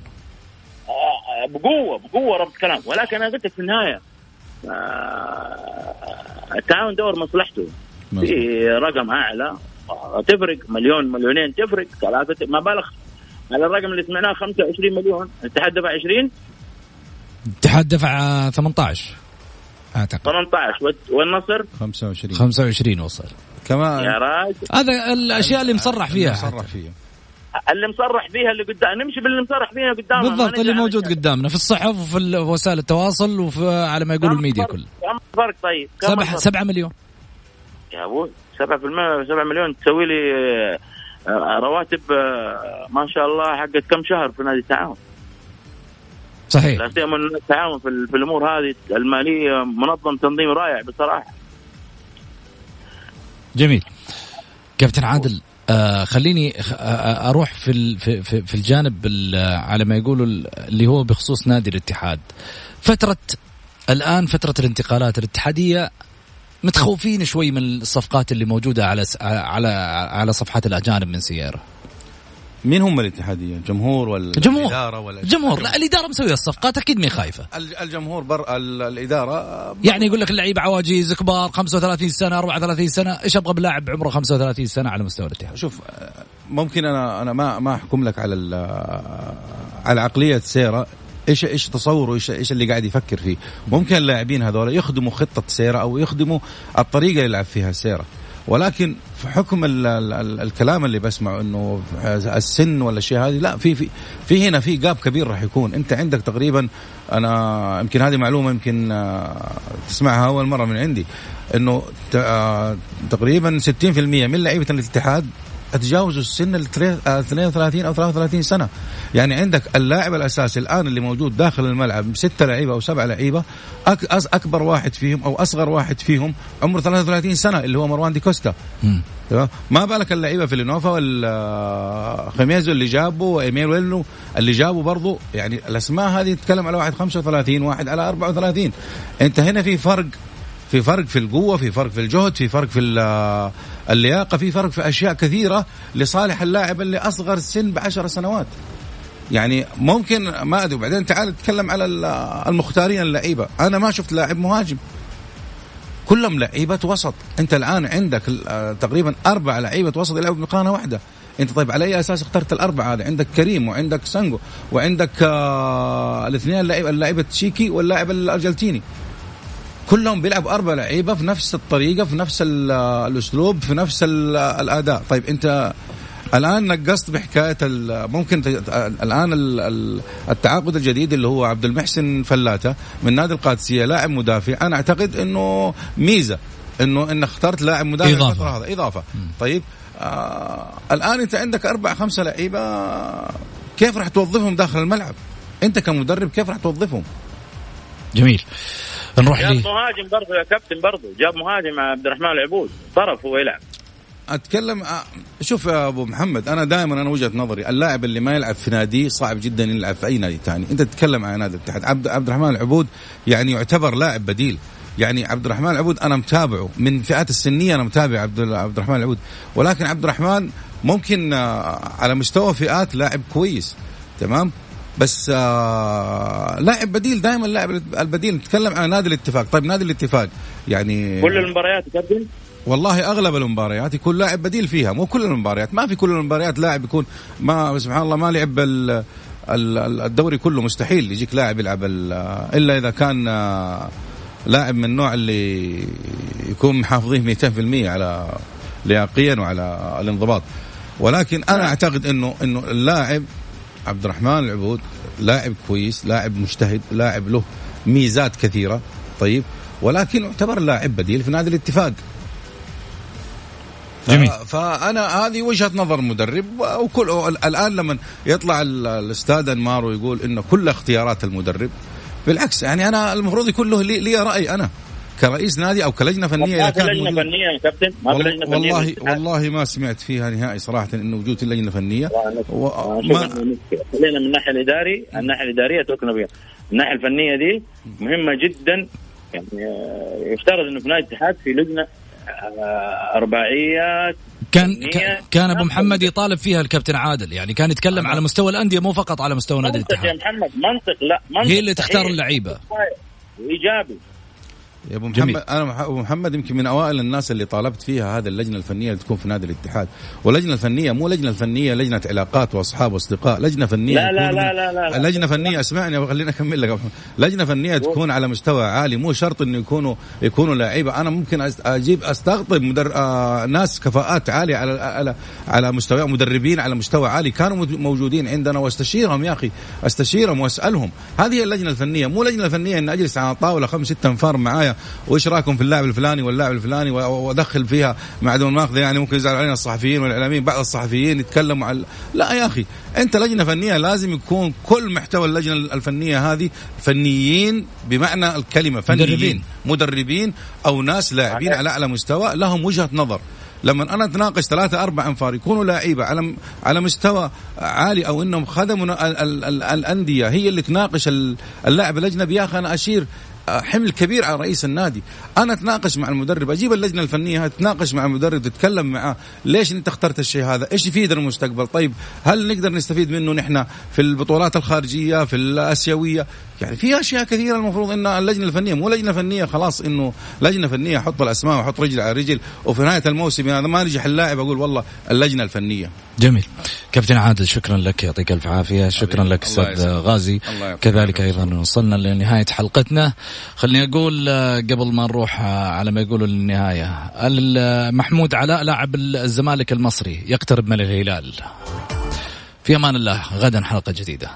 آه، بقوة بقوة ربط كلام. ولكن أنا قلت في النهاية آه، التعاون دور مصلحته. في رقم أعلى. آه، تفرق. مليون مليونين تفرق. ثلاثة ما بالغ. على الرقم اللي سمعناه 25 مليون. الاتحاد دفع 20 الاتحاد دفع 18 أعتقد. 18 والت- والنصر؟ 25 25 وصل. يا كمان راجل. هذا الأشياء اللي مصرح فيها صرح فيها. اللي مصرح فيها اللي قدام نمشي باللي مصرح فيها قدام بالضبط اللي موجود قدامنا في الصحف وفي وسائل التواصل وفي على ما يقول الميديا كله. كم فرق طيب؟ كم سبعة الفرق؟ سبعة مليون. يا أبوي 7% 7 مليون تسوي لي آه، رواتب آه، ما شاء الله حقت كم شهر في نادي التعاون؟ صحيح. لا سيما التعاون في, في الأمور هذه المالية منظم تنظيم رائع بصراحة. جميل. كابتن عادل آه خليني خ- آه أروح في في في, الجانب ال- على ما يقولوا ال- اللي هو بخصوص نادي الاتحاد. فترة الآن فترة الانتقالات الاتحادية متخوفين شوي من الصفقات اللي موجودة على س- على على صفحات الأجانب من سيارة. مين هم الاتحادية؟ الجمهور ولا الجمهور. الإدارة ولا الجمهور لا الإدارة مسوية الصفقات أكيد مي خايفة. الج- الجمهور بر ال- الإدارة يعني يقول لك اللعيبة عواجيز كبار 35 سنة 34 سنة إيش أبغى بلاعب عمره 35 سنة على مستوى الاتحاد؟ شوف ممكن أنا أنا ما ما أحكم لك على ال- على عقلية سيرة. إيش إيش تصوره؟ إيش إيش اللي قاعد يفكر فيه؟ ممكن اللاعبين هذول يخدموا خطة سيرة أو يخدموا الطريقة اللي يلعب فيها سيرة. ولكن في حكم ال ال ال الكلام اللي بسمعه إنه السن ولا الشيء هذه لا في في في هنا في جاب كبير راح يكون. أنت عندك تقريبا أنا يمكن هذه معلومة يمكن آه، تسمعها أول مرة من عندي إنه آه، تقريبا 60% من لعيبة الاتحاد تجاوزوا السن ال 32 أو 33 سنة. يعني عندك اللاعب الأساسي الآن اللي موجود داخل الملعب ستة لعيبة أو سبعة لعيبة أكبر واحد فيهم أو أصغر واحد فيهم عمره 33 سنة اللي هو مروان دي كوستا. تمام؟ ما بالك اللعيبة في لينوفا والخميزو اللي جابه وإيميل ويلو اللي جابه برضه يعني الأسماء هذه تتكلم على واحد 35 واحد على 34 أنت هنا في فرق في فرق في القوة في فرق في الجهد في فرق في ال- اللياقة في فرق في أشياء كثيرة لصالح اللاعب اللي أصغر سن بعشر سنوات. يعني ممكن ما أدري وبعدين تعال نتكلم على ال- المختارين اللعيبة. أنا ما شفت لاعب مهاجم. كلهم لعيبة وسط. أنت الآن عندك تقريبا أربع لعيبة وسط يلعبوا بمقارنة واحدة. أنت طيب على أي أساس اخترت الأربعة؟ هذه عندك كريم وعندك سانجو وعندك آه الاثنين اللاعب اللاعب التشيكي واللاعب الأرجنتيني. كلهم بيلعبوا أربع لعيبة في نفس الطريقة في نفس ال- الأسلوب في نفس ال- الأداء. طيب أنت الآن نقصت بحكاية ال- ممكن الآن ال- ال- التعاقد الجديد اللي هو عبد المحسن فلاته من نادي القادسية لاعب مدافع. أنا أعتقد إنه ميزة إنه إنك اخترت لاعب مدافع إضافة. هذا إضافة. طيب آه الآن أنت عندك أربع خمسة لعيبة كيف راح توظفهم داخل الملعب؟ أنت كمدرب كيف راح توظفهم؟ جميل. نروح جاب لي. مهاجم برضه يا كابتن برضه جاب مهاجم عبد الرحمن العبود. طرف هو يلعب. أتكلم آه، شوف يا أبو محمد أنا دائما أنا وجهة نظري اللاعب اللي ما يلعب في نادي صعب جدا يلعب في أي نادي ثاني. أنت تتكلم عن نادي الاتحاد. عبد عبد الرحمن العبود يعني يعتبر لاعب بديل. يعني عبد الرحمن العبود أنا متابعه. من فئات السنية أنا متابع عبد عبد الرحمن العبود. ولكن عبد الرحمن ممكن آه، على مستوى فئات لاعب كويس. تمام؟ بس آه لاعب بديل دائما اللاعب البديل. نتكلم عن نادي الاتفاق. طيب نادي الاتفاق يعني كل المباريات كابتن والله أغلب المباريات يكون لاعب بديل فيها. مو كل المباريات ما في كل المباريات لاعب يكون ما سبحان الله ما لعب الدوري كله. مستحيل يجيك لاعب يلعب إلا إذا كان آه، لاعب من النوع اللي يكون محافظين 200% على لياقيا وعلى الانضباط. ولكن أنا أعتقد إنه إنه اللاعب عبد الرحمن العبود لاعب كويس لاعب مجتهد لاعب له ميزات كثيرة طيب ولكن يعتبر لاعب بديل في نادي الاتفاق. جميل. فأنا هذه وجهة نظر مدرب وكل الآن لما يطلع الأستاذ أنمار ويقول انه كل اختيارات المدرب بالعكس يعني أنا المفروض يكون له لي رأي أنا. كرئيس نادي أو كلجنة فنية ما في لجنه فنية يا كابتن. ما في لجنه فنية والله والله ما سمعت فيها نهائي صراحة انه وجود اللجنه فنية. و... ما... خلينا من الناحية الإداري الناحية الإدارية توكلنا بها. الناحية الفنية دي مهمة جدا. يعني يفترض إنه في نادي الاتحاد في لجنة آه، ارباعيات كان كان أبو محمد يطالب فيها الكابتن عادل. يعني كان يتكلم على مستوى الأندية مو فقط على مستوى نادي الاتحاد يا محمد منطق لا منطق هي اللي تختار اللعيبة. إيجابي. يا أبو محمد أنا أبو محمد يمكن من أوائل الناس اللي طالبت فيها هذه اللجنة الفنية اللي تكون في نادي الاتحاد. واللجنة الفنية مو لجنة فنية لجنة علاقات وأصحاب وأصدقاء لجنة فنية لا لا لا, لا لا لا. لجنة فنية اسمعني خليني أكمل لك. لجنة فنية تكون على مستوى عالي مو شرط إنه يكونوا يكونوا لعيبة. أنا ممكن أجيب استقطب مدر... آه ناس كفاءات عالية على على على مستوى مدربين على مستوى عالي كانوا موجودين عندنا. وأستشيرهم يا أخي أستشيرهم وأسألهم. هذه هي اللجنة الفنية مو لجنة فنية ان أجلس على طاولة خمس ست أنفار معايا. وإيش رأيكم في اللاعب الفلاني واللاعب الفلاني وأدخل فيها مع دون ماخذ يعني ممكن يزعل علينا الصحفيين والإعلاميين بعض الصحفيين يتكلموا على لا يا أخي أنت لجنة فنية لازم يكون كل محتوى اللجنة الفنية هذه فنيين بمعنى الكلمة فنيين مدربين, مدربين أو ناس لاعبين على أعلى مستوى لهم وجهة نظر. لما أنا أتناقش ثلاثة أربع أنفار يكونوا لعيبة على على مستوى عالي أو إنهم خدموا الأندية هي اللي تناقش اللاعب الأجنبي يا أخي أنا أشير حمل كبير على رئيس النادي. أنا أتناقش مع المدرب أجيب اللجنة الفنية تتناقش مع المدرب تتكلم معاه. ليش أنت اخترت الشيء هذا؟ إيش يفيد المستقبل؟ طيب هل نقدر نستفيد منه نحن في البطولات الخارجية في الأسيوية؟ يعني في أشياء كثيرة المفروض إن اللجنة الفنية مو لجنة فنية خلاص إنه لجنة فنية أحط الأسماء واحط رجل على رجل. وفي نهاية الموسم هذا ما نجح اللاعب أقول والله اللجنة الفنية. جميل. كابتن عادل شكرا لك يعطيك ألف عافية. شكرا لك أستاذ غازي. كذلك أيضا وصلنا لنهاية حلقتنا. خليني أقول آه، قبل ما نروح آه، على ما يقولوا للنهاية محمود علاء لاعب الزمالك المصري يقترب من الهلال. في أمان الله غدا حلقة جديدة.